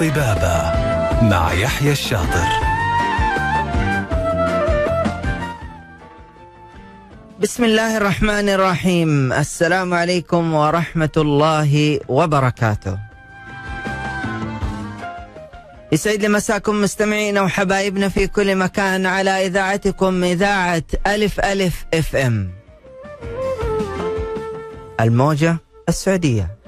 طبابة مع يحيى الشاطر. بسم الله الرحمن الرحيم. السلام عليكم ورحمة الله وبركاته. يسعد لي مساكم مستمعينا وحبايبنا في كل مكان على إذاعتكم إذاعة ألف ألف إف إم. الموجة السعودية.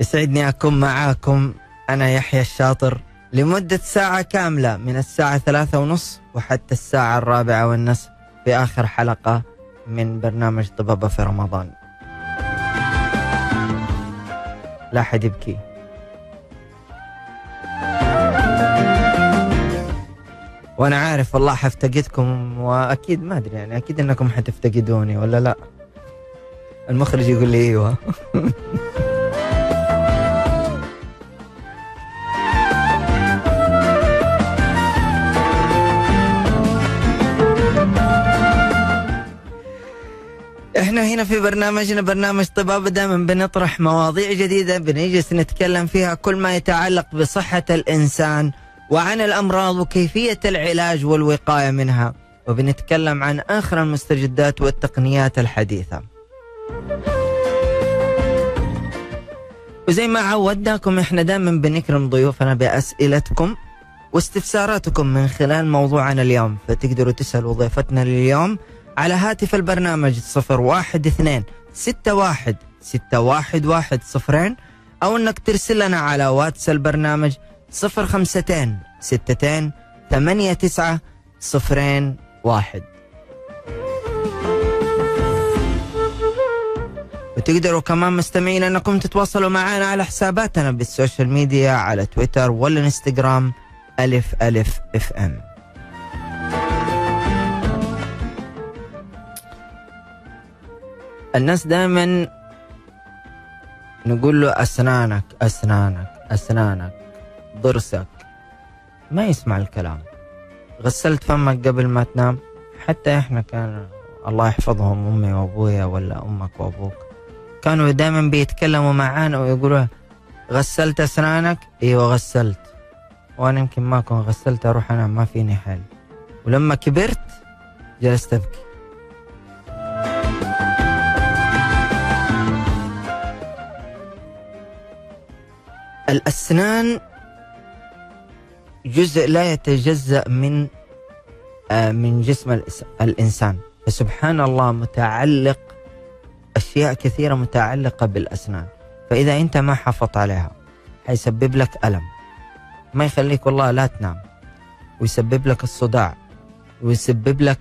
يسعدني أكون معاكم. أنا يحيى الشاطر. لمدة ساعة كاملة من الساعة ثلاثة ونص وحتى الساعة الرابعة والنصف في آخر حلقة من برنامج طبابة في رمضان. لا حد يبكي. وأنا عارف والله حفتقدكم وأكيد ما أدري يعني أكيد إنكم حتفتقدوني ولا لا. المخرج يقول لي إيوه. إحنا هنا في برنامجنا برنامج طبابة دائما بنطرح مواضيع جديدة بنجلس نتكلم فيها كل ما يتعلق بصحة الإنسان وعن الأمراض وكيفية العلاج والوقاية منها. وبنتكلم عن آخر المستجدات والتقنيات الحديثة. وزي ما عودناكم إحنا دائما بنكرم ضيوفنا بأسئلتكم واستفساراتكم من خلال موضوعنا اليوم. فتقدروا تسألوا ضيفتنا اليوم على هاتف البرنامج صفر واحد اثنين ستة واحد ستة واحد واحد صفرين أو أنك ترسل لنا على واتس البرنامج صفر خمستين ستتين ثمانية تسعة صفرين واحد. وتقدروا كمان مستمعين أنكم تتواصلوا معنا على حساباتنا بال social media على تويتر والإنستغرام ألف ألف FM. الناس دائما نقول له أسنانك أسنانك أسنانك ضرسك. ما يسمع الكلام. غسلت فمك قبل ما تنام. حتى إحنا كان الله يحفظهم أمي وأبويا ولا أمك وأبوك. كانوا دائما بيتكلموا معانا ويقولوا غسلت أسنانك؟ إيوه غسلت. وأنا يمكن ما أكون غسلت أروح أنام ما فيني حل. ولما كبرت جلست أبكي. الأسنان جزء لا يتجزأ من آه، من جسم الإنسان. فسبحان الله متعلق أشياء كثيرة متعلقة بالأسنان. فإذا أنت ما حافظت عليها حيسبب لك ألم. ما يخليك والله لا تنام. ويسبب لك الصداع. ويسبب لك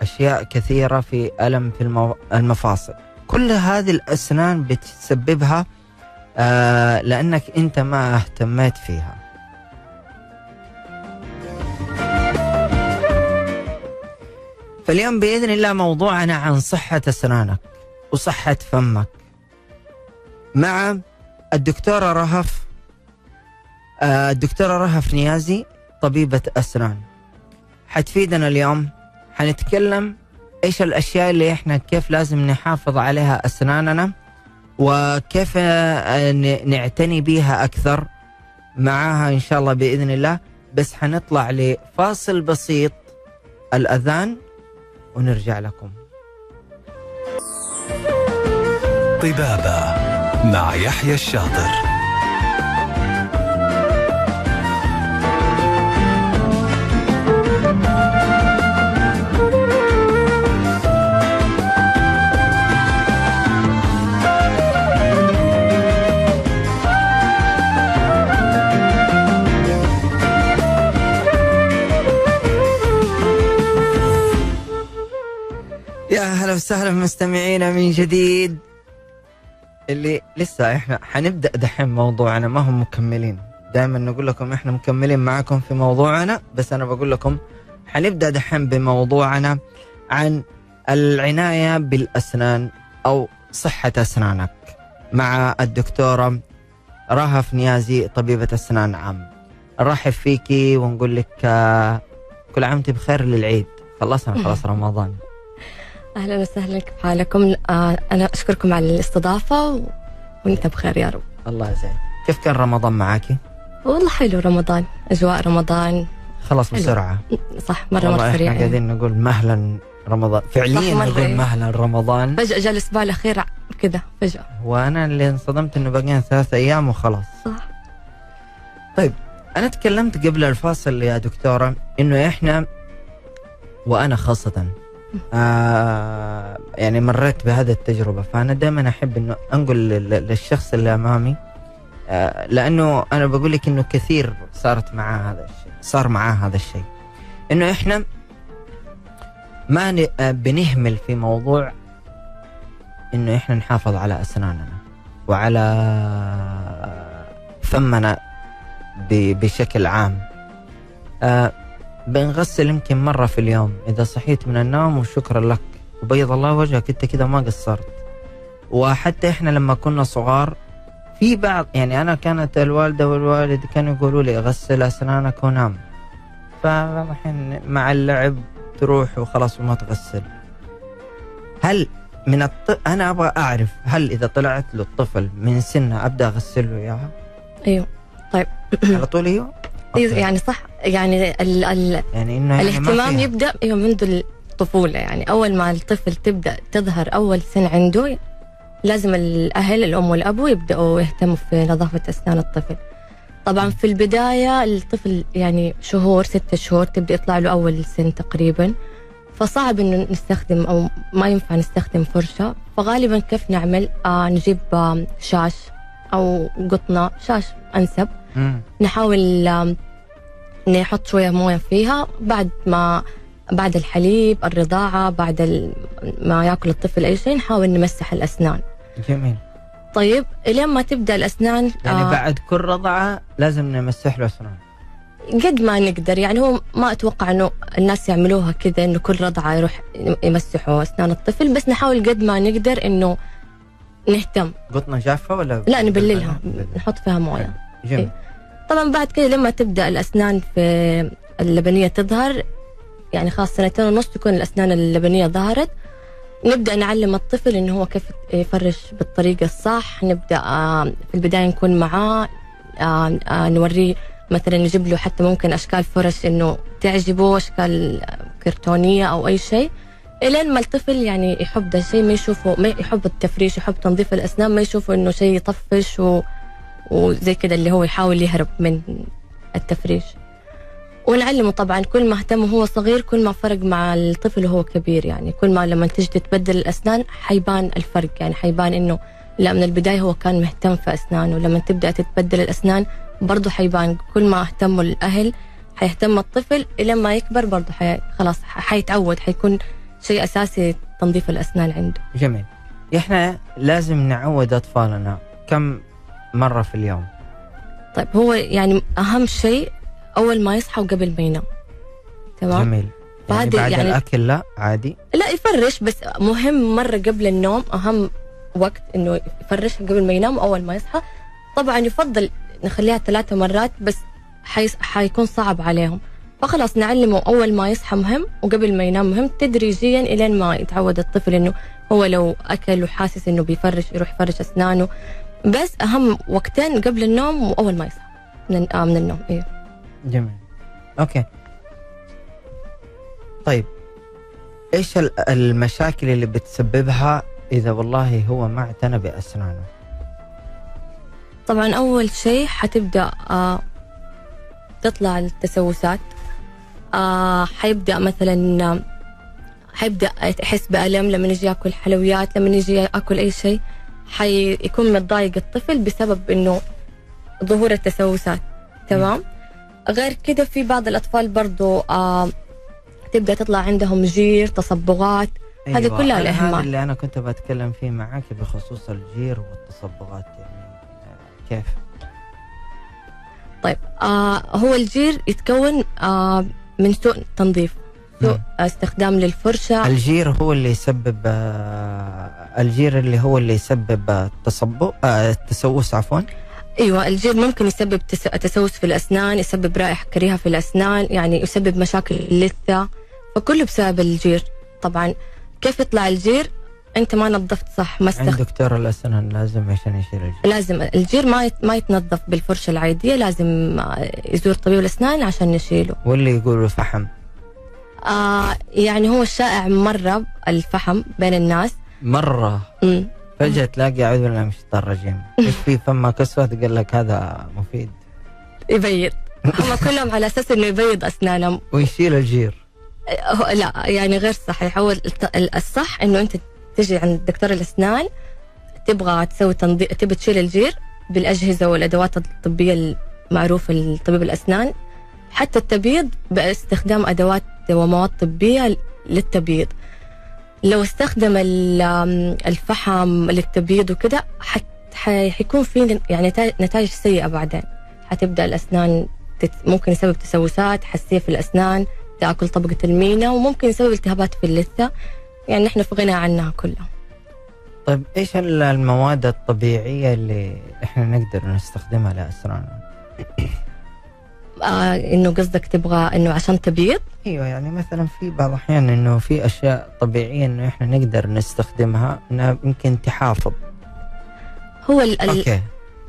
أشياء كثيرة في ألم في المفاصل. كل هذه الأسنان بتسببها آه لأنك أنت ما اهتميت فيها. فاليوم بإذن الله موضوعنا عن صحة أسنانك وصحة فمك. مع الدكتورة رهف آه الدكتورة رهف نيازي طبيبة أسنان. حتفيدنا اليوم حنتكلم إيش الأشياء اللي إحنا كيف لازم نحافظ عليها أسناننا. وكيف آه، نعتني بيها أكثر معاها إن شاء الله بإذن الله. بس حنطلع لفاصل بسيط الأذان ونرجع لكم. طبابة مع يحيى الشاطر. يا هلا وسهلا مستمعينا من جديد. اللي لسه إحنا حنبدأ دحين موضوعنا ما هم مكملين. دائما نقول لكم إحنا مكملين معكم في موضوعنا بس أنا بقول لكم حنبدأ دحين بموضوعنا عن العناية بالأسنان أو صحة أسنانك مع الدكتورة رهف نيازي طبيبة أسنان عام. نرحب فيكي ونقول لك آه، كل عام وأنت بخير للعيد. خلصنا خلاص رمضان. أهلا وسهلا كيف حالكم؟ آه أنا أشكركم على الاستضافة و- وأنت بخير يا رب. الله يسعدك. كيف كان رمضان معاكي؟ والله حلو رمضان أجواء رمضان. خلاص حلو. بسرعة. صح مرة مرة إحنا سريع قاعدين نقول مهلا رمضان. فعليا نقول. مهلا رمضان. فجأة جاء الأسبوع الأخير كذا فجأة. وأنا اللي انصدمت إنه باقيين ثلاث أيام وخلاص. صح. أنا تكلمت قبل الفاصل يا دكتورة إنه إحنا وأنا خاصة آه يعني مريت بهذه التجربة. فأنا دائما أحب إنه أنقل لل- للشخص اللي أمامي. آه لأنه أنا بقول لك إنه كثير صارت معاه هذا الشيء صار معاه هذا الشيء. إنه إحنا ما آه، بنهمل في موضوع إنه إحنا نحافظ على أسناننا وعلى فمنا بشكل عام. آه بنغسل يمكن مرة في اليوم. إذا صحيت من النوم وشكرا لك. وبيض الله وجهك أنت كذا ما قصرت. وحتى إحنا لما كنا صغار في بعض يعني أنا كانت الوالدة والوالد كانوا يقولوا لي غسل أسنانك ونام. فالحين مع اللعب تروح وخلاص وما تغسل. هل من الط... أنا أبغى أعرف هل إذا طلعت له الطفل من سنة أبدأ أغسل له إياها أيوه على طول أيوه. أوكي. يعني صح يعني ال ال يعني إنه يعني ما الاهتمام. يبدأ أيوه منذ الطفولة يعني أول ما الطفل تبدأ تظهر أول سن عنده لازم الأهل الأم والأبو يبدأوا يهتموا في نظافة أسنان الطفل طبعا في البداية الطفل يعني شهور ستة شهور تبدأ يطلع له أول سن تقريبا فصعب إنه نستخدم أو ما ينفع نستخدم فرشة فغالبا كيف نعمل آه نجيب آه شاش أو قطنة شاش أنسب. نحاول نحط شوية موية فيها بعد ما بعد الحليب الرضاعة بعد ال- ما يأكل الطفل أي شيء نحاول نمسح الأسنان. جميل. طيب إلين ما تبدأ الأسنان يعني آه، بعد كل رضعة لازم نمسح له أسنان. قد ما نقدر. يعني هو ما أتوقع إنه الناس يعملوها كذا إنه كل رضعة يروح يمسحوا أسنان الطفل بس نحاول قد ما نقدر إنه نهتم. قطنة جافه ولا لا نبللها. نحط فيها موية. جميل. طبعا بعد كده لما تبدأ الأسنان في اللبنية تظهر يعني خلاص سنتين ونص تكون الأسنان اللبنية ظهرت. نبدأ نعلم الطفل إنه هو كيف يفرش بالطريقة الصح. نبدأ آه، في البداية نكون معاه آه، آه، نوريه مثلا نجيب له حتى ممكن أشكال فرش إنه تعجبه أشكال كرتونية أو أي شيء. إلين ما الطفل يعني يحب ده الشيء ما يشوفه ما يحب التفريش يحب تنظيف الأسنان ما يشوفه إنه شيء يطفش و وزي كده اللي هو يحاول يهرب من التفريش ونعلمه طبعا كل ما اهتم وهو صغير كل ما فرق مع الطفل وهو كبير. يعني كل ما لما تجي تبدل الأسنان حيبان الفرق. يعني حيبان إنه لا من البداية هو كان مهتم في أسنانه. لما تبدأ تتبدل الأسنان برضه حيبان. كل ما اهتموا الأهل حيهتم الطفل. إلى ما يكبر برضه حي... خلاص حيتعود حيكون شيء أساسي تنظيف الأسنان عنده. جميل. إحنا لازم نعود أطفالنا. كم مرة في اليوم. طيب هو يعني أهم شيء أول ما يصحى وقبل ما ينام. تمام؟ جميل. يعني بعد يعني- الأكل لا عادي. لا يفرش بس مهم مرة قبل النوم أهم وقت إنه يفرش قبل ما ينام واول ما يصحى. طبعا يفضل نخليها ثلاثة مرات بس حيس حيكون صعب عليهم. فخلاص نعلمه أول ما يصحى مهم وقبل ما ينام مهم تدريجيا إلين ما يتعود الطفل إنه هو لو أكل وحاسس إنه بيفرش يروح يفرش أسنانه. بس أهم وقتين قبل النوم وأول ما يصحى. من, آه من النوم أيوه جميل. أوكي. طيب. إيش ال- المشاكل اللي بتسببها إذا والله هو ما اعتنى بأسنانه؟ طبعا أول شيء حتبدأ آه تطلع التسوسات. آه حيبدأ مثلا حيبدأ يحس بألم لما يجي يأكل حلويات لما يجي يأكل أي شيء. حيكون متضايق الطفل بسبب إنه ظهور التسوسات تمام؟ غير كده في بعض الأطفال برضو آه تبدأ تطلع عندهم جير تصبغات هذه كلها أنا الإهمال. هذا اللي أنا كنت بتكلم فيه معاك بخصوص الجير والتصبغات يعني كيف؟ طيب آه هو الجير يتكون آه من سوء تنظيف. سوء. استخدام للفرشة. الجير هو اللي يسبب آه، الجير اللي هو اللي يسبب آه، التصبغ آه، التسوس عفوا. أيوه الجير ممكن يسبب تس- تسوس في الأسنان يسبب رائحة كريهة في الأسنان يعني يسبب مشاكل اللثة فكله بسبب الجير. طبعا كيف يطلع الجير؟ أنت ما نظفت صح ما عند استخدمت دكتور الأسنان لازم عشان يشيل الجير. لازم. الجير ما يت- ما يتنظف بالفرشة العادية لازم يزور طبيب الأسنان عشان نشيله واللي يقولوا فحم. آه يعني هو الشائع مرة الفحم بين الناس. مرة؟ مم. فجأة تلاقي اعوذ بالله من الشيطان الرجيم في فمك اسود قال لك هذا مفيد. يبيض. هم كلهم على أساس إنه يبيض أسنانهم. ويشيل الجير. لا يعني غير صحيح. هو الصح إنه أنت تجي عند دكتور الأسنان تبغى تسوي تنظيف تبي تشيل الجير بالأجهزة والأدوات الطبية المعروفة لطبيب الأسنان. حتى التبييض باستخدام أدوات ومواد طبية للتبييض. لو استخدم ال- الفحم للتبييض ح- حيكون في يعني نتائج سيئة بعدين. حتبدأ الأسنان تت- ممكن يسبب تسوسات حساسية في الأسنان تأكل طبقة المينا وممكن يسبب التهابات في اللثة. يعني نحن في غنى عنها كلها. طيب إيش ال- المواد الطبيعية اللي إحنا نقدر نستخدمها لأسناننا؟ آه إنه قصدك تبغى إنه عشان تبيض؟ أيوه يعني مثلا في بعض الأحيان إنه في أشياء طبيعية إنه إحنا نقدر نستخدمها إنها يمكن تحافظ. هو ال أوكي.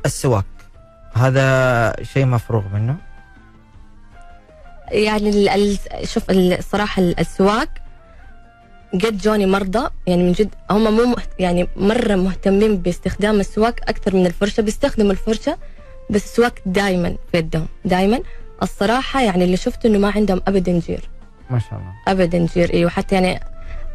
السواك. هذا شيء مفروغ منه. يعني ال ال شوف ال- الصراحه ال- السواك قد جوني مرضى. يعني من جد هم مو يعني مرة مهتمين باستخدام السواك أكثر من الفرشة. بيستخدموا الفرشة بس السواك دائما في يدهم. دائما الصراحة يعني اللي شفته إنه ما عندهم ابدا جير. ما شاء الله. ابدا جير. أيوه حتى يعني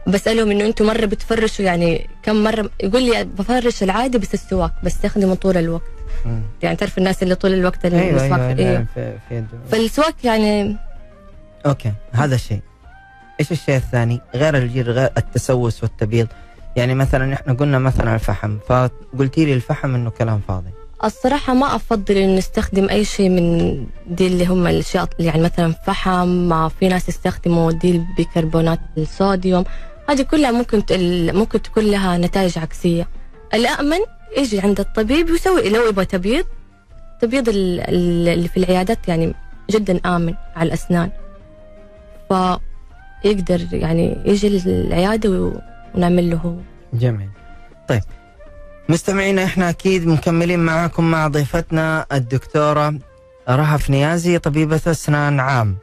بسألهم إنه أنتم مرة بتفرشوا يعني كم مرة يقول لي بفرش العادي بس السواك بستخدمه طول الوقت. مم. يعني تعرف الناس اللي طول الوقت أيوه المسواك أيوه, إيه. أيوة. في, في يده. فالسواك يعني okay هذا شيء إيش الشيء الثاني؟ غير الجير غير التسوس والتبييض. يعني مثلا إحنا قلنا مثلا الفحم فقلتي لي الفحم إنه كلام فاضي. الصراحة ما أفضل إنه نستخدم أي شيء من دي اللي هم الأشياء يعني مثلا فحم ما في ناس يستخدموا دي البيكربونات الصوديوم. هذه كلها ممكن ممكن تكون لها نتائج عكسية. الأأمن يجي عند الطبيب ويسوي لو يبغى تبييض تبييض ال- ال- اللي في العيادات يعني جدا آمن على الأسنان. فيقدر يعني يجي العيادة ونعمل له هو جميل. طيب مستمعينا إحنا أكيد مكملين معاكم مع ضيفتنا الدكتورة رهف نيازي طبيبة أسنان عام.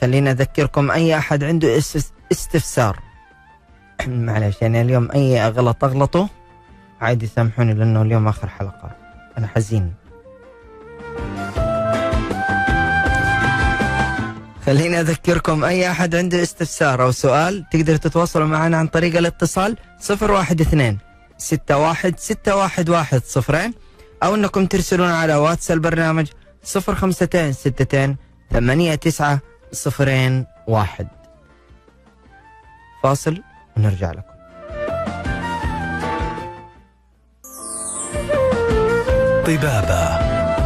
خلينا أذكركم أي أحد عنده اس- استفسار. معلش يعني اليوم أي غلط اغلطه عادي سامحوني لأنه اليوم آخر حلقة. أنا حزين. خليني أذكركم أي أحد عنده استفسار أو سؤال تقدر تتواصلوا معنا عن طريق الاتصال 012 61 611 صفرين. أو إنكم ترسلون على واتس البرنامج 052 62 89 صفرين واحد. فاصل ونرجع لكم. طبابة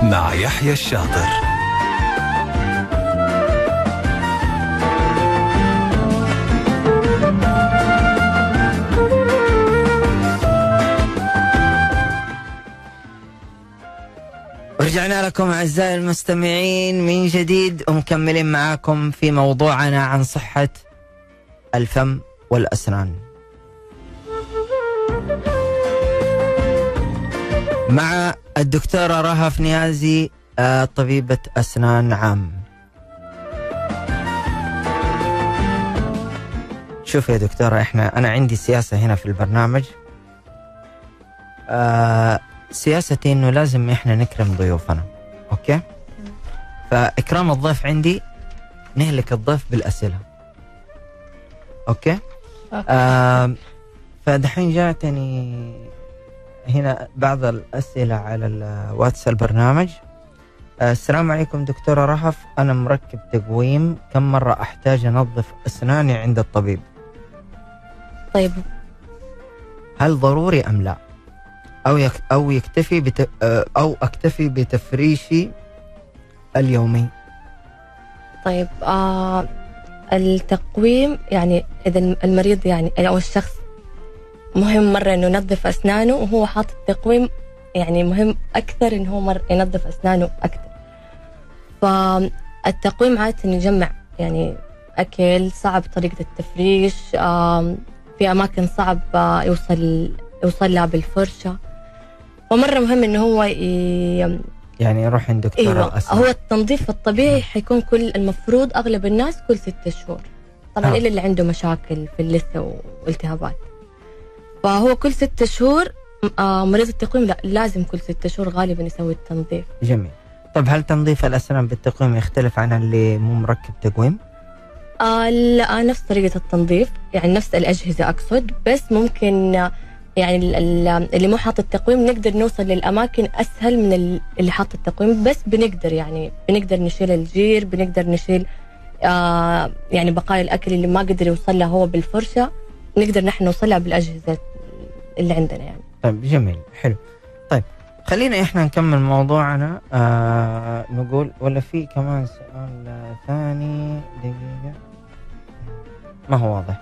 مع يحيى الشاطر. ورجعنا لكم أعزائي المستمعين من جديد ومكملين معاكم في موضوعنا عن صحة الفم والأسنان. مع الدكتورة رهف نيازي آه، طبيبة أسنان عام. شوف يا دكتورة إحنا أنا عندي سياسة هنا في البرنامج. آه سياستي إنه لازم إحنا نكرم ضيوفنا أوكي؟ فإكرام الضيف عندي نهلك الضيف بالأسئلة. okay؟ آه فدحين جاتني هنا بعض الأسئلة على الواتس البرنامج. آه السلام عليكم دكتورة رهف أنا مركب تقويم. كم مرة أحتاج أنظف أسناني عند الطبيب؟ طيب. هل ضروري أم لا؟ أو أو يكتفي بت آه، أو أكتفي بتفريشي اليومي. طيب آه التقويم يعني إذا المريض يعني أو الشخص مهم مرة إنه ينظف أسنانه وهو حاطط تقويم يعني مهم أكثر إنه هو مر ينظف أسنانه أكثر. فالتقويم عادة يجمع يعني أكل صعب طريقة التفريش آم، في أماكن صعب آه، يوصل يوصل لها بالفرشة. فمره مهم إنه هو ي... يعني يروح عند دكتور أيوه هو التنظيف الطبيعي حيكون كل المفروض أغلب الناس كل ستة شهور. طبعا آه. الا اللي عنده مشاكل في اللثة والتهابات فهو كل ستة شهور آه مريض التقويم لا لازم كل ستة شهور غالبا يسوي التنظيف. جميل. طيب هل تنظيف الأسنان بالتقويم يختلف عن اللي مو مركب تقويم؟ آه لا نفس طريقة التنظيف. يعني نفس الأجهزة أقصد بس ممكن يعني ال- ال- اللي مو حاطط التقويم نقدر نوصل للأماكن أسهل من ال- اللي حاطط التقويم بس بنقدر يعني بنقدر نشيل الجير بنقدر نشيل آه يعني بقايا الأكل اللي ما قدر يوصل لها هو بالفرشة نقدر نحن نوصلها بالأجهزة اللي عندنا يعني. طيب جميل حلو. طيب خلينا إحنا نكمل موضوعنا. آه نقول ولا في كمان سؤال ثاني؟ دقيقة. ما هو واضح.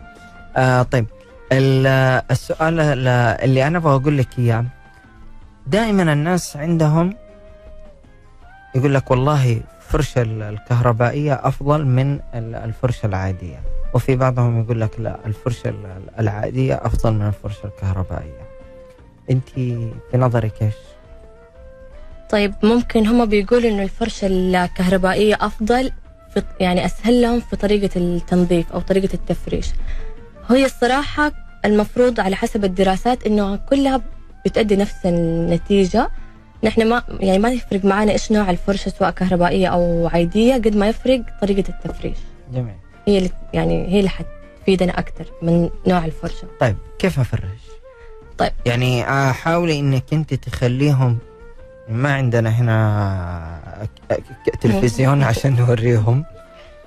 آه طيب السؤال ال- اللي أنا أبغى أقول لك إياه دائما الناس عندهم يقول لك والله الفرشة ال- الكهربائية أفضل من ال- الفرشة العادية. وفي بعضهم يقول لك لا الفرشة ال- العادية أفضل من الفرشة الكهربائية. أنت في نظرك إيش؟ طيب ممكن هم بيقولوا إنه الفرشة الكهربائية أفضل في يعني أسهل لهم في طريقة التنظيف أو طريقة التفريش. هي الصراحة المفروض على حسب الدراسات إنه كلها بتأدي نفس النتيجة. نحن ما يعني ما يفرق معنا إيش نوع الفرشة سواء كهربائية أو عادية قد ما يفرق طريقة التفريش. جميل. هي اللي يعني هي اللي حتفيدنا أكثر من نوع الفرشة. طيب كيف أفرش؟ طيب. يعني حاولي إنك أنت تخليهم ما عندنا هنا تلفزيون عشان نوريهم.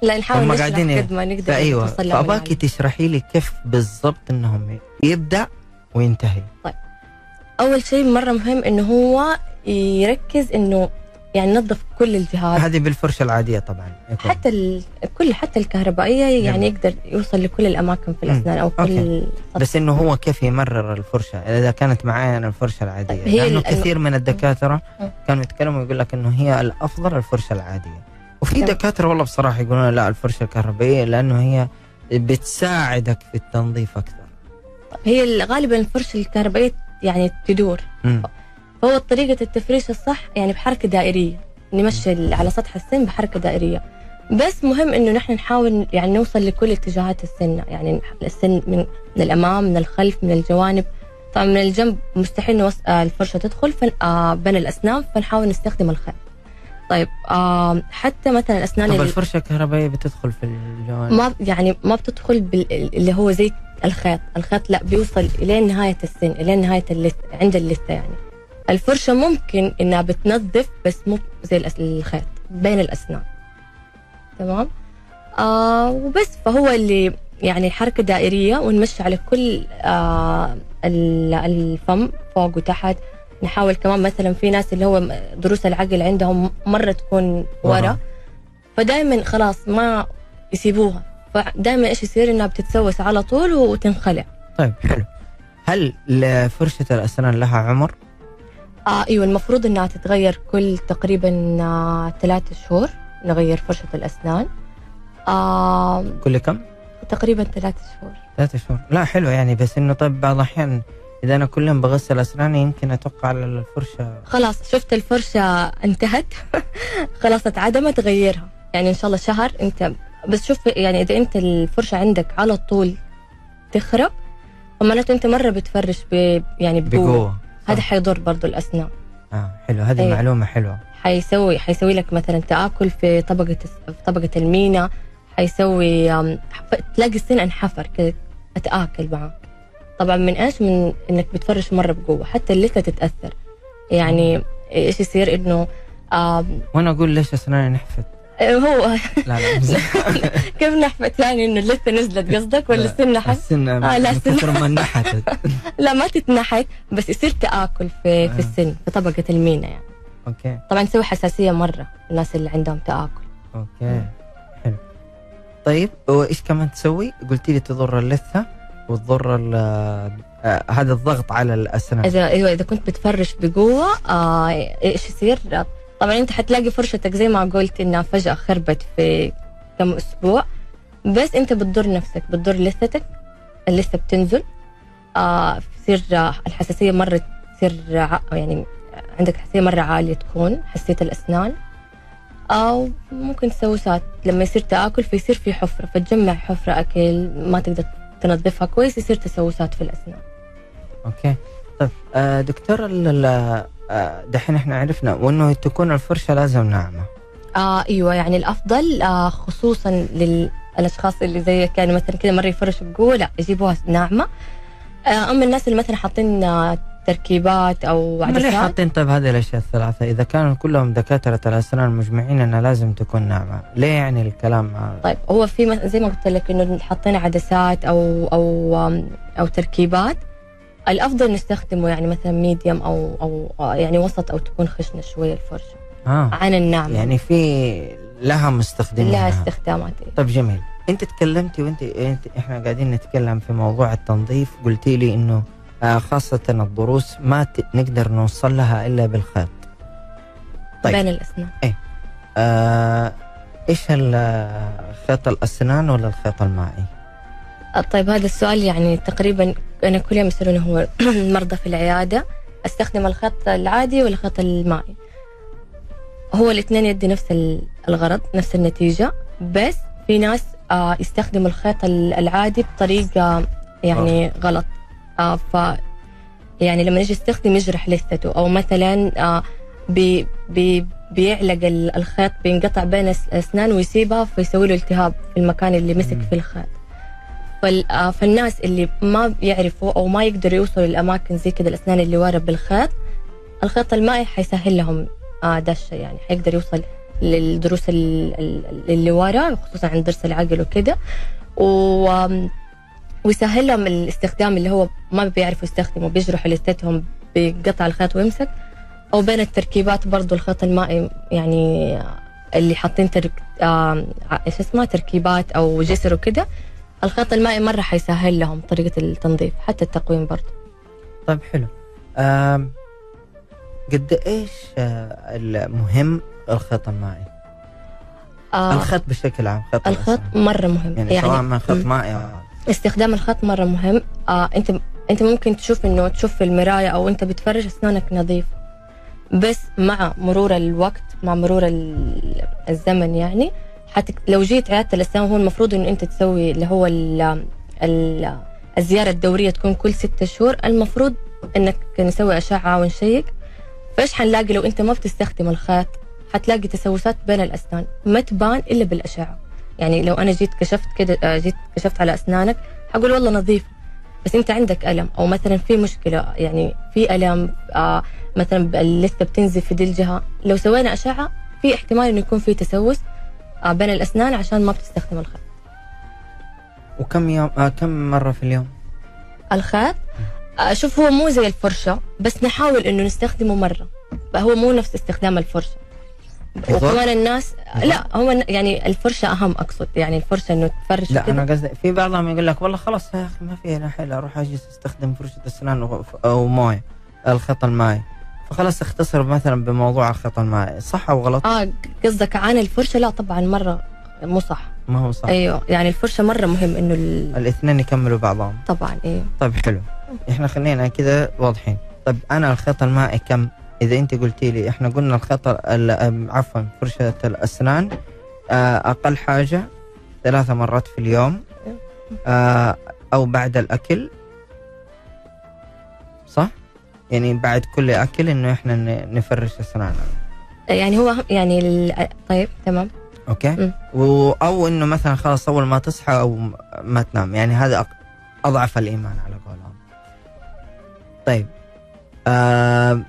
لا نحاول هم نشرح قاعدين قد ما نقدر لهم فأباكي تشرحي لي كيف بالضبط إنهم يبدأ وينتهي أول شيء مرة مهم إنه هو يركز إنه يعني ينظف كل الجهاز هذه بالفرشة العادية طبعا يكون. حتى ال... كل حتى الكهربائية يعني. يقدر يوصل لكل الأماكن في مم. الأسنان أو كل. بس إنه هو كيف يمرر الفرشة إذا كانت معي أنا الفرشة العادية طيب، هي لأنه ال- كثير من الدكاترة مم. كانوا يتكلموا يقول لك إنه هي الأفضل الفرشة العادية وفي. دكاترة والله بصراحة يقولون لا الفرشة الكهربائية لأنه هي بتساعدك في التنظيف أكثر هي ال- غالبا الفرشة الكهربائية يعني تدور مم. فهو طريقة التفريش الصح يعني بحركة دائرية نمشي على سطح السن بحركة دائرية بس مهم إنه نحن نحاول يعني نوصل لكل اتجاهات السن يعني السن من, من الأمام من الخلف من الجوانب طبعا من الجنب مستحيل. آه الفرشة تدخل فن... آه بين الاسنان فنحاول نستخدم الخيط طيب آه حتى مثلا الاسنان طب اللي الفرشة الكهربائية بتدخل في الجوانب؟ ما يعني ما بتدخل بال... اللي هو زي الخيط. الخيط لا بيوصل إلى نهاية السن إلى نهاية اللثة عند اللثة يعني. الفرشة ممكن إنها بتنظف بس مو زي الخيط بين الأسنان. تمام؟ آه وبس. فهو اللي يعني حركة دائرية ونمشي على كل آه ال- الفم فوق وتحت. نحاول كمان مثلا في ناس اللي هو ضروس العقل عندهم مرة تكون ورا. فدائما خلاص ما يسيبوها. فدائما إيش يصير؟ إنها بتتسوس على طول وتنخلع. طيب حلو. هل فرشه الأسنان لها عمر؟ آه إيوه المفروض إنها تتغير كل تقريبا آه ثلاثة شهور نغير فرشة الأسنان. آه كل كم؟ تقريبا ثلاثة شهور. ثلاثة شهور. لا حلو يعني بس إنه طيب بعض الأحيان إذا أنا كل يوم بغسل أسناني يمكن أتوقع على الفرشة خلاص شفت الفرشة انتهت؟ خلاص اتعدمت غيرها. يعني إن شاء الله شهر أنت بس شوف يعني إذا أنت الفرشة عندك على طول تخرب فمعناته أنت مرة بتفرش ب يعني بقوة. بقوة هذا حيضر برضو الأسنان. آه حلو. هذه أيوة. معلومة حلوة. حيسوي حيسوي لك مثلا تآكل في طبقة في طبقة المينا حيسوي تلاقي السن انحفر كذا أتآكل معك طبعا من إيش؟ من إنك بتفرش مرة بقوة حتى اللثة تتأثر يعني إيش يصير إنه وأنا أقول ليش أسناني نحفت؟ هو لا لا كيف نحفت يعني إنه اللثة نزلت قصدك ولا لا. السن نحت؟ السن آه، لا،. كثر ما نحتت لا ما تتنحت بس يصير تآكل في آه. في السن في طبقة المينا يعني okay طبعا تسوي حساسية مرة الناس اللي عندهم تآكل okay حلو طيب وإيش كمان تسوي؟ قلتي لي تضر اللثة وتضر آه هذا الضغط على الأسنان اذا إيوه إذا كنت بتفرش بقوة آه إيش يصير؟ طبعا أنت حتلاقي فرشتك زي ما قلت إنها فجأة خربت في كم أسبوع بس أنت بتضر نفسك بتضر لثتك لسه بتنزل آه بتصير آه، الحساسية مرة تصير ع- يعني عندك حساسية مرة عالية تكون حساسية الأسنان أو ممكن تسوسات لما يصير تآكل فيصير في حفرة فتجمع حفرة أكل ما تقدر تنظفها كويس يصير تسوسات في الأسنان. أوكي. طيب آه دكتور آه، دحين إحنا عرفنا وإنه تكون الفرشة لازم ناعمة. آه أيوه يعني الأفضل آه خصوصا للاشخاص اللي زي كانوا مثلا كذا مرة يفرشوا بقوة لا يجيبوها ناعمة. آه أما الناس اللي مثلا حاطين آه تركيبات أو هم ليه عدسات حاطين طيب هذه الأشياء الثلاثة. إذا كانوا كلهم دكاترة الأسنان مجمعين انها لازم تكون ناعمة. ليه يعني الكلام هذا؟ طيب هو في زي ما قلت لك إنه حاطين عدسات أو أو أو تركيبات. الأفضل نستخدمه يعني مثلا ميديوم أو أو آه، يعني وسط أو تكون خشنة شوية الفرشة. آه. عن الناعمة. يعني في لها مستخدمين لها استخدامات إيه. طيب جميل. أنت تكلمتي وأنت أنت إحنا قاعدين نتكلم في موضوع التنظيف. قلتي لي إنه آه خاصة الضروس ما نقدر نوصل لها إلا بالخيط. طيب. بين الأسنان. آه إيش ال- خيط الأسنان ولا الخيط المائي؟ آه، طيب هذا السؤال يعني تقريبا أنا كل يوم يسالوني هو المرضى في العيادة. أستخدم الخط العادي ولا الخط المائي؟ هو الاثنين يدي نفس ال- الغرض نفس النتيجة بس في ناس آه يستخدموا الخيط ال- العادي بطريقة يعني غلط. آه ف يعني لما يجي يستخدم يجرح لثته أو مثلا آه بي بي بيعلق ال- الخيط بينقطع بين الاسنان ويسيبها فيسوي له التهاب في المكان اللي مسك. فيه الخيط آه، فالناس اللي ما بيعرفوا أو ما يقدروا يوصلوا للأماكن زي كذا الأسنان اللي ورا بالخيط الخيط المائي حيسهل لهم آه ده الشيء يعني حيقدر يوصل للضروس ال- ال- اللي ورا خصوصا عند ضرس العقل وكذا و ويسهل لهم الاستخدام اللي هو ما بيعرفوا يستخدموا بيجرحوا لثتهم بقطع الخيط ويمسك أو بين التركيبات برضو الخيط المائي يعني اللي حاطين ترك ع- إيش اسمها تركيبات أو جسر وكذا الخيط المائي مرة حيسهل لهم طريقة التنظيف حتى التقويم برضو طيب حلو آم قد إيش آه المهم الخيط المائي؟ آه الخيط بشكل عام خيط الخيط. مرة مهم يعني, سواء ما خيط. مائي استخدام الخط مرة مهم. آه أنت أنت ممكن تشوف إنه تشوف في المراية أو أنت بتفرج أسنانك نظيف. بس مع مرور الوقت مع مرور ال- الزمن يعني حتى لو جيت عيادة الأسنان هو المفروض إنه أنت تسوي اللي هو ال ال الزيارة الدورية تكون كل ستة شهور. المفروض إنك نسوي أشعة ونشيك فايش حنلاقي لو أنت ما بتستخدم الخيط؟ حتلاقي تسوسات بين الأسنان. ما تبان إلا بالأشعة. يعني لو أنا جيت كشفت كده آه، جيت كشفت على أسنانك حقول والله نظيف بس أنت عندك ألم أو مثلا في مشكلة يعني في ألم آه مثلا لسه بتنزف في دي الجهه لو سوينا أشعة في احتمال إنه يكون في تسوس آه بين الأسنان عشان ما بتستخدم الخيط وكم يوم آه كم مرة في اليوم؟ الخيط آه شوف هو مو زي الفرشة بس نحاول إنه نستخدمه مرة فهو مو نفس استخدام الفرشة؟ وكمان الناس؟ لا هو يعني الفرشة أهم أقصد يعني الفرشة إنه تفرش لا. أنا قصدي في بعضهم يقول لك والله خلاص يا أخي ما في حيل أروح أجلس أستخدم فرشة اسنان و- أو موية الخيط المائي فخلاص اختصر مثلا بموضوع الخيط المائي صح أو غلط؟ آه قصدك عن الفرشة؟ لا طبعا مرة مو صح. ما هو صح. أيوه يعني الفرشة مرة مهم إنه ال... الاثنين يكملوا بعضهم. طبعا أيوه طيب حلو. إحنا خلينا كذا واضحين. طيب أنا الخيط المائي كم؟ إذا أنت قلتي لي إحنا قلنا الخيط ال- أم، عفوا فرشه الأسنان آه، أقل حاجة ثلاثة مرات في اليوم آه، أو بعد الأكل. صح؟ يعني بعد كل أكل إنه إحنا نفرش أسناننا. يعني هو يعني ال... طيب تمام. أوكي؟ م. و- أو إنه مثلا خلاص أول ما تصحى أو ما تنام. يعني هذا أضعف الإيمان على قولهم. طيب آه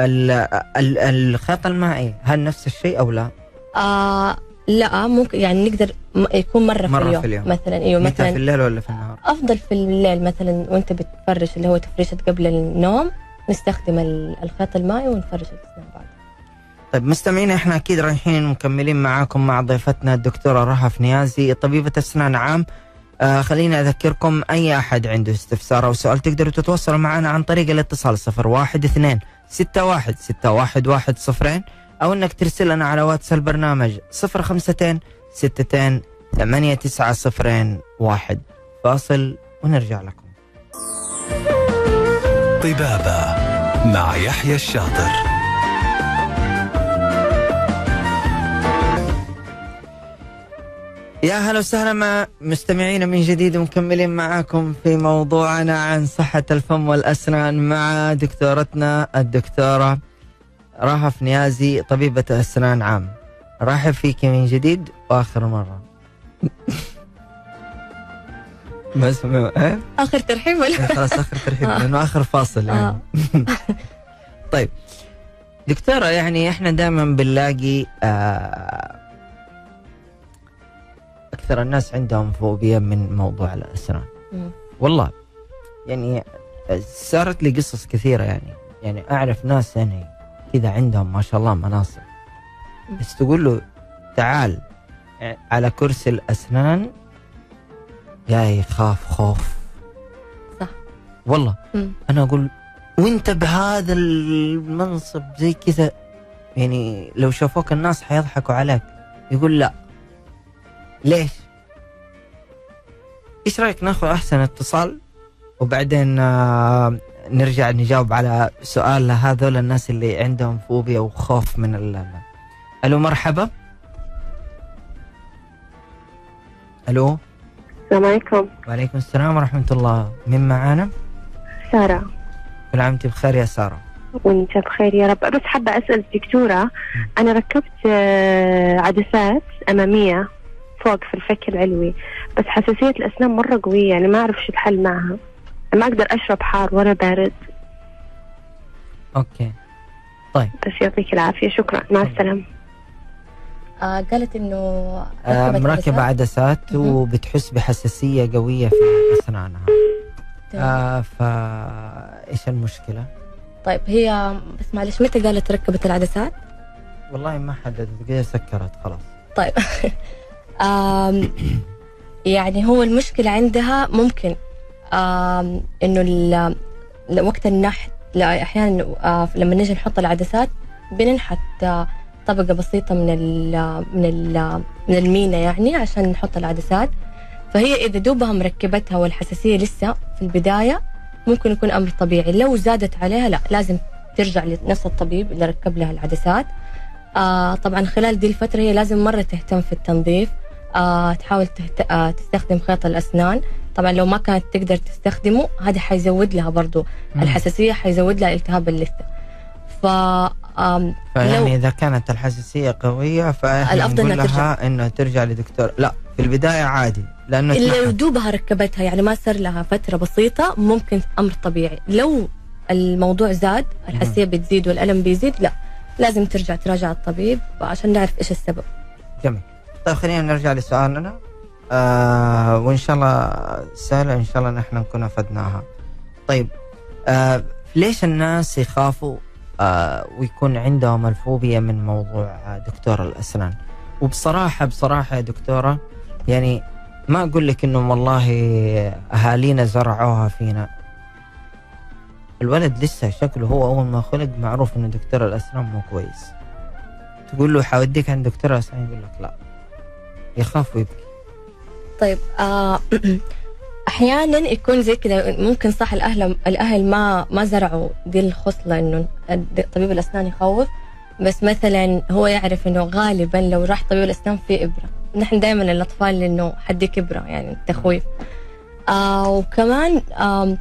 ال- ال- الخيط المائي هل نفس الشيء أو لا؟ آه لا ممكن يعني نقدر يكون مرة, مرة في, اليوم. في اليوم. مثلا أيوه متى في مثلا الليل ولا في النهار؟ أفضل في الليل مثلا وأنت بتفرش اللي هو تفريشه قبل النوم نستخدم ال- الخيط المائي ونفرش الأسنان بعد طيب مستمعينا إحنا أكيد رايحين مكملين معاكم مع ضيفتنا الدكتورة رهف نيازي طبيبة أسنان عام آه خليني أذكركم أي أحد عنده استفسار أو سؤال تقدروا تتواصلوا معنا عن طريق الاتصال 012 61 611 صفرين أو إنك ترسل لنا على واتس البرنامج 052 62 89 صفرين واحد. فاصل ونرجع لكم. طبابة مع يحيى الشاطر. يا هلا وسهلا مع مستمعينا من جديد ومكملين معاكم في موضوعنا عن صحة الفم والأسنان مع دكتورتنا الدكتورة رهف نيازي طبيبة أسنان عام رحب فيك من جديد وآخر مرة بس م- إيه؟ آخر ترحيب ولا خلاص آخر ترحيب آه. لأنه آخر فاصل يعني آه. طيب دكتورة يعني إحنا دائما بنلاقي آه أكثر الناس عندهم فوبيا من موضوع الأسنان. مم. والله. يعني صارت لي قصص كثيرة يعني. يعني أعرف ناس يعني كذا عندهم ما شاء الله مناصب. بس تقول له تعال على كرسي الأسنان جاي يخاف خوف. صح. والله. مم. أنا أقول وأنت بهذا المنصب زي كذا؟ يعني لو شافوك الناس حيضحكوا عليك. يقول لا. ليش؟ إيش رأيك ناخذ أحسن اتصال؟ وبعدين آه، نرجع نجاوب على سؤال هذول الناس اللي عندهم فوبيا وخوف من ال ألو مرحبا. ألو. السلام عليكم. وعليكم السلام ورحمة الله. من معانا؟ سارة. كل عام وأنت بخير يا سارة. وأنت بخير يا رب. بس حابة أسأل الدكتورة أنا ركبت آه، عدسات أمامية. فوق في الفك العلوي. بس حساسية الأسنان مرة قوية يعني ما أعرف شو الحل معها. ما أقدر أشرب حار ولا بارد. أوكي. بس يعطيك العافية. شكرا. مع السلامة. آه قالت إنه آه مركبة عدسات. وبتحس بحساسية قوية في أسنانها. تمام. آه فا إيش المشكلة؟ طيب هي بس معلش متى قالت ركبت العدسات؟ والله ما حددت كذا سكرت خلاص. طيب. يعني هو المشكلة عندها ممكن ل- وقت النحت لا أحيانا آه لما نجي نحط العدسات بننحت طبقة بسيطة من ال من ال من المينا يعني عشان نحط العدسات. فهي إذا دوبها مركبتها والحساسية لسه في البداية ممكن يكون أمر طبيعي. لو زادت عليها لا لازم ترجع لنفس الطبيب اللي ركب لها العدسات. آه طبعا خلال دي الفترة هي لازم مرة تهتم في التنظيف. آه تحاول تهت... آه تستخدم خيط الأسنان. طبعا لو ما كانت تقدر تستخدمه هذا حيزود لها برضو مم. الحساسية حيزود لها التهاب اللثة. ف لو إذا كانت الحساسية قوية نقول إنها لها إنه ترجع لدكتور. لا في البداية عادي لأنه لو. دوبها ركبتها يعني ما صار لها فترة بسيطة ممكن أمر طبيعي. لو الموضوع زاد الحساسية بتزيد والألم بيزيد لا لازم ترجع تراجع الطبيب عشان نعرف إيش السبب. جميل. طيب خلينا نرجع لسؤالنا. آه وإن شاء الله سهلة إن شاء الله نحن نكون أفدناها. طيب آه ليش الناس يخافوا آه ويكون عندهم الفوبيا من موضوع دكتور الأسنان؟ وبصراحة بصراحة يا دكتورة يعني ما أقول لك انه والله أهالينا زرعوها فينا. الولد لسه شكله هو أول ما خلق معروف إنه دكتور الأسنان مو كويس. تقول له حوديك عند دكتور الأسنان يقول لك لا. يخاف ويبكي. طيب آه أحيانا يكون زي كذا ممكن صح الأهل الأهل ما ما زرعوا دي الخصلة إنه طبيب الأسنان يخوف بس مثلا هو يعرف إنه غالبا لو راح طبيب الأسنان في إبرة. نحن دائما الأطفال إنه حديك ابره يعني التخويف آه وكمان آه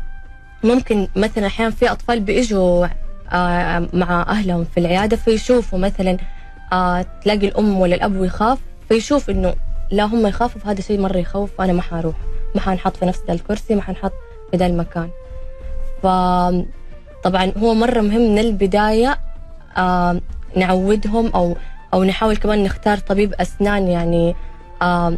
ممكن مثلا أحيانا في أطفال بيجوا آه مع أهلهم في العيادة فيشوفوا مثلا آه تلاقي الأم ولا الأب يخاف فيشوف إنه لا هم يخافوا فهذا شيء مرة يخوف فانا ما حروح ما حنحط في نفس الكرسي ما حنحط في ذا المكان. ف طبعا هو مرة مهم من البداية آه نعودهم أو أو نحاول كمان نختار طبيب أسنان يعني آه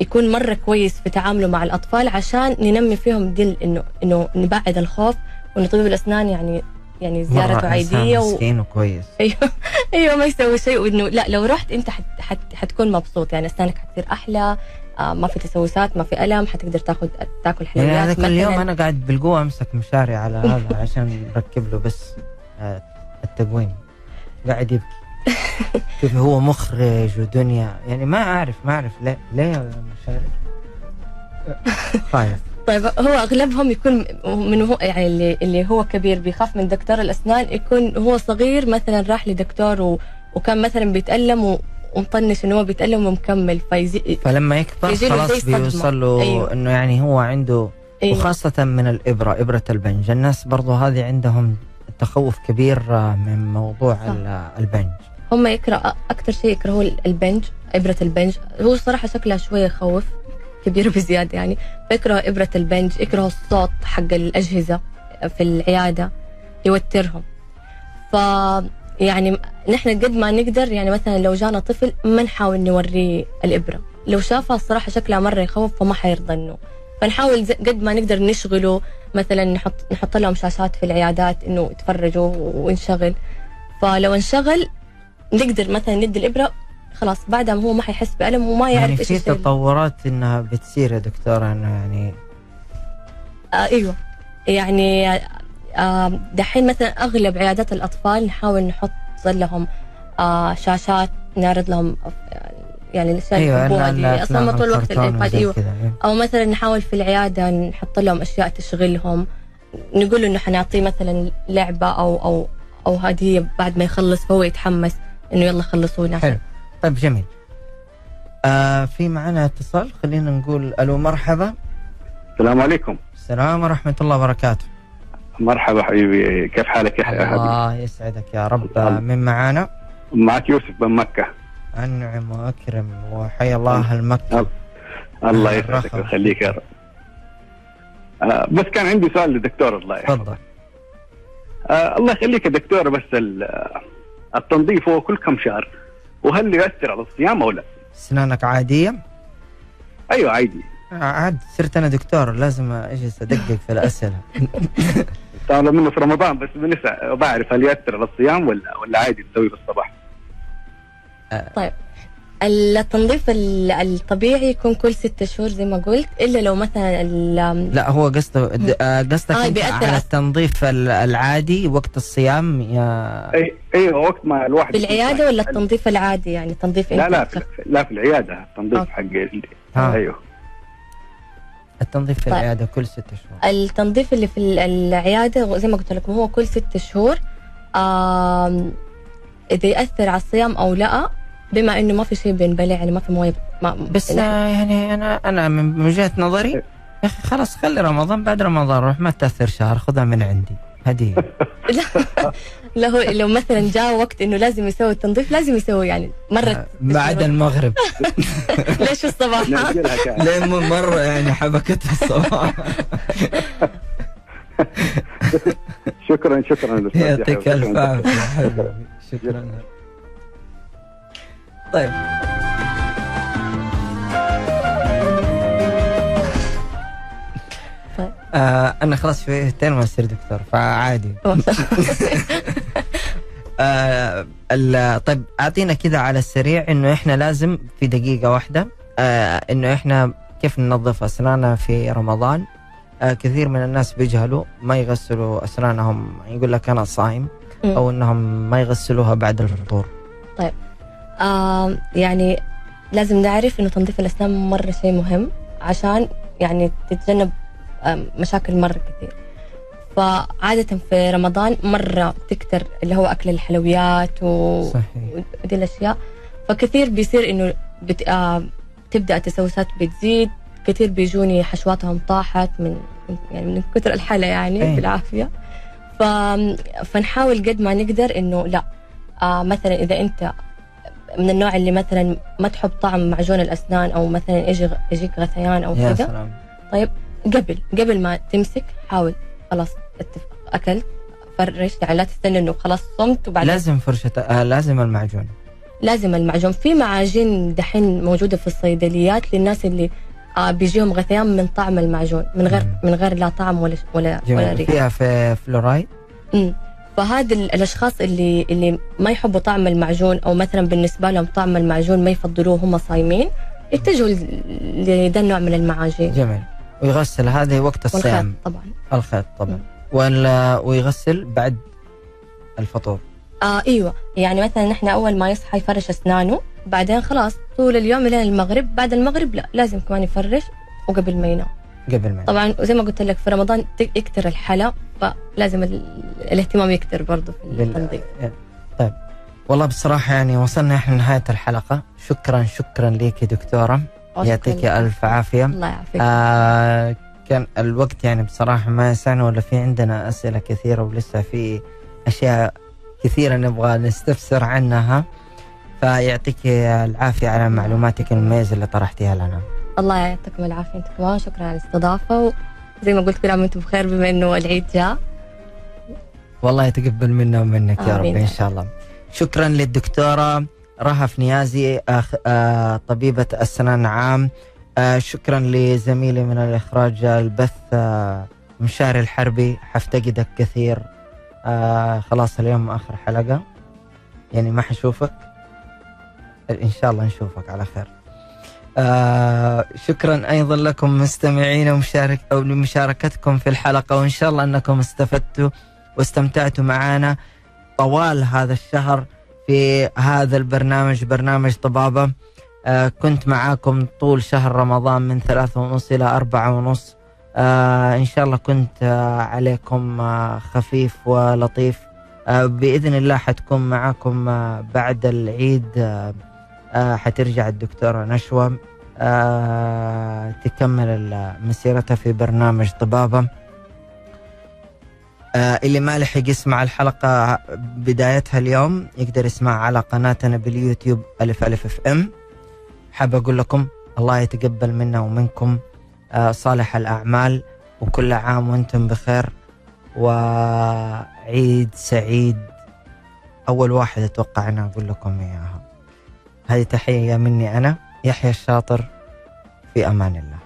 يكون مرة كويس في تعامله مع الأطفال عشان ننمي فيهم دي إنه إنه نبعد الخوف وانه طبيب الأسنان يعني يعني زيارته عادية و... مسكين وكويس. أيوه. أيوه ما يسوي شيء وإنه لا لو رحت أنت حت حت حتكون مبسوط. يعني أسنانك حتصير أحلى آه ما في تسوسات ما في ألم حتقدر تاخذ تاكل يعني حلويات هذا كل يوم مثلاً. أنا قاعد بالقوة أمسك مشاري على هذا عشان نركب له بس آه، التقويم. قاعد يبكي. كيف هو مخرج ودنيا. يعني ما أعرف ما أعرف ليه ليه مشاري؟ خايف طيب هو أغلبهم يكون من هو يعني اللي, اللي هو كبير بيخاف من دكتور الأسنان يكون هو صغير مثلا راح لدكتور و وكان مثلا بيتألم و- ومطنش انه هو بيتألم ومكمل فيزي فلما يكبر خلاص. بيوصل له أيوه. إنه يعني هو عنده أيوه. وخاصة من الإبرة إبرة البنج الناس برضو هذه عندهم تخوف كبير آه، من موضوع صح. ال- البنج هم يكره أكثر شيء يكرهوا البنج إبرة البنج هو صراحة شكلها شوية يخوف كبيره بزيادة يعني. فيكرهوا إبرة البنج يكرهوا الصوت حق الأجهزة في العيادة يوترهم. ف يعني نحن قد ما نقدر يعني مثلا لو جانا طفل ما نحاول نوريه الإبرة. لو شافها الصراحه شكلها مرة يخوف فما حيرضى انه فنحاول قد ما نقدر نشغله مثلا نحط نحط لهم شاشات في العيادات إنه يتفرجوا ونشغل فلو انشغل نقدر مثلا ندي الإبرة خلاص بعدها هو ما حيحس بألم وما يعرف يعني إيش في اللي- تطورات إنها بتصير يا دكتورة إنه يعني آه أيوه. يعني آه دحين مثلا أغلب عيادات الأطفال نحاول نحط لهم آه شاشات نعرض لهم يعني الأشياء اللي أيوه يحبوها دي أصلا طول الوقت الإيباد أيوه. إيه. أو مثلا نحاول في العيادة نحط لهم أشياء تشغلهم. نقول له إنه حنعطيه مثلا لعبة أو أو أو هدية بعد ما يخلص فهو يتحمس إنه يلا خلصونا. حلو. طيب جميل. آه في معنا اتصال خلينا نقول ألو مرحبا. السلام عليكم. السلام ورحمة الله وبركاته. مرحبا حبيبي كيف حالك يا حبيبي الله يسعدك يا رب. من معانا؟ معك يوسف بن مكة. أنعم وأكرم وحيا الله أهل مكة الله. يسعدك. ويخليك يا رب. آه بس كان عندي سؤال للدكتور الله يحفظه تفضل. آه الله يخليك يا دكتور بس آه، التنظيف هو كل كم شهر؟ وهل يؤثر على الصيام أو لا؟ أسنانك عادية أيوه عادي آه، عاد صرت أنا دكتور لازم أجلس أدقق في الأسئلة طالما منه في رمضان بس بنسى بعرف هل يؤثر على الصيام ولا ولا عادي تسويه في الصباح؟ التنظيف ال- الطبيعي يكون كل ستة شهور زي ما قلت إلا لو مثلا ال- لا هو قصده آه، قصدك آه، على التنظيف ال- العادي وقت الصيام يا أي أيوه وقت ما الواحد في العيادة. ولا التنظيف العادي يعني تنظيف لا لا في لا في العيادة التنظيف أوكي. حق ها. أيوه التنظيف في طيب. العيادة كل ستة شهور التنظيف اللي في ال- العيادة زي ما قلت لكم هو كل ستة شهور آم، إذا يأثر على الصيام أو لا بما إنه ما في شيء بينبلع يعني ما في موية ما بس آه، يعني أنا أنا من وجهة نظري يا أخي خلاص خلي رمضان بعد رمضان روح ما تأثر شهر خذها من عندي هدية. لا هو لو مثلا جاء وقت إنه لازم يسوي التنظيف لازم يسوي يعني مرة آه، بعد المغرب. ليش الصباح؟ لين مرة يعني حبكتها الصباح. شكرا شكرا. يعطيك. الف عافية شكرا. طيب. طيب. آه أنا خلاص في اثنين ما اصير دكتور فعادي. آه طيب أعطينا كذا على السريع إنه إحنا لازم في دقيقة واحدة آه إنه إحنا كيف ننظف أسناننا في رمضان؟ آه كثير من الناس بيجهلوا ما يغسلوا أسنانهم يقول لك أنا صايم. أو إنهم ما يغسلوها بعد الفطور. آم، يعني لازم نعرف إنه تنظيف الأسنان مرة شيء مهم عشان يعني تتجنب مشاكل مرة كثير فعادة في رمضان مرة تكتر اللي هو أكل الحلويات و... صحيح. ودي الأشياء. فكثير بيصير إنه بت... آه تبدأ التسوسات بتزيد كثير بيجوني حشواتهم طاحت من يعني من كثر الحلا يعني أي. بالعافية. ف... فنحاول قد ما نقدر إنه لا آه مثلا إذا أنت من النوع اللي مثلا ما تحب طعم معجون الأسنان أو مثلا يجي يجيك غثيان يا كذا؟ سلام. قبل قبل ما تمسك حاول خلاص اتفق. أكلت فرش يعني لا تستنى إنه خلاص صمت وبعدين لازم, فرشة آه لازم المعجون. لازم المعجون. في معاجين دحين موجودة في الصيدليات للناس اللي آه بيجيهم غثيان من طعم المعجون من غير مم. من غير لا طعم ولا ولا ولا ريحة. فيها في فلورايد؟ مم. فهذا ال- الأشخاص اللي اللي ما يحبوا طعم المعجون أو مثلا بالنسبة لهم طعم المعجون ما يفضلوه هم صايمين يتجهوا لذا النوع من المعاجين. جميل. ويغسل هذه وقت الصيام. طبعا. الخيط طبعا. ولا ويغسل بعد الفطور. آه إيوه. يعني مثلا نحن أول ما يصحى يفرش أسنانه بعدين خلاص طول اليوم لين المغرب. بعد المغرب لا لازم كمان يفرش وقبل ما ينام. قبل ما طبعا زي ما قلت لك في رمضان يكتر الحلا فلازم ال- الاهتمام يكتر برضه في التنظيف طيب. والله بصراحة يعني وصلنا إحنا لنهاية الحلقة. شكرا شكرا لك يا دكتورة. يعطيك ألف عافية. الله يعافيك. آه كان الوقت يعني بصراحة ما يسعنا ولا في عندنا أسئلة كثيرة ولسه في أشياء كثيرة نبغى نستفسر عنها. فيعطيك العافية على معلوماتك المميزة اللي طرحتيها لنا. الله يعطيكم العافية. أنتم كمان شكرا على الاستضافة وزي ما قلت كل عام وأنتم بخير بما إنه العيد جاء. والله يتقبل منا ومنك يا رب. إن شاء الله. شكرا للدكتورة رهف نيازي أخ... آه طبيبة أسنان عام آه شكرا لزميلي من الإخراج البث آه مشاري الحربي حفتقدك كثير. آه خلاص اليوم آخر حلقة. يعني ما حشوفك. إن شاء الله نشوفك على خير. آه شكرا أيضا لكم مستمعين ومشارك أو لمشاركتكم في الحلقة وإن شاء الله أنكم استفدتوا واستمتعتوا معنا طوال هذا الشهر في هذا البرنامج برنامج طبابة. آه كنت معاكم طول شهر رمضان من ثلاثة ونص إلى أربعة ونص. آه إن شاء الله كنت آه عليكم آه خفيف ولطيف. آه بإذن الله حتكون معاكم آه بعد العيد آه آه حترجع الدكتورة نشوى آه تكمل مسيرتها في برنامج طبابة. آه اللي ما لحق يسمع الحلقة بدايتها اليوم يقدر يسمع على قناتنا باليوتيوب ألف ألف أف إم. حاب أقول لكم الله يتقبل منا ومنكم. آه صالح الأعمال وكل عام وأنتم بخير. وعيد سعيد. أول واحد أتوقع أنا أقول لكم إياها. هذه تحية مني أنا يحيى الشاطر في أمان الله.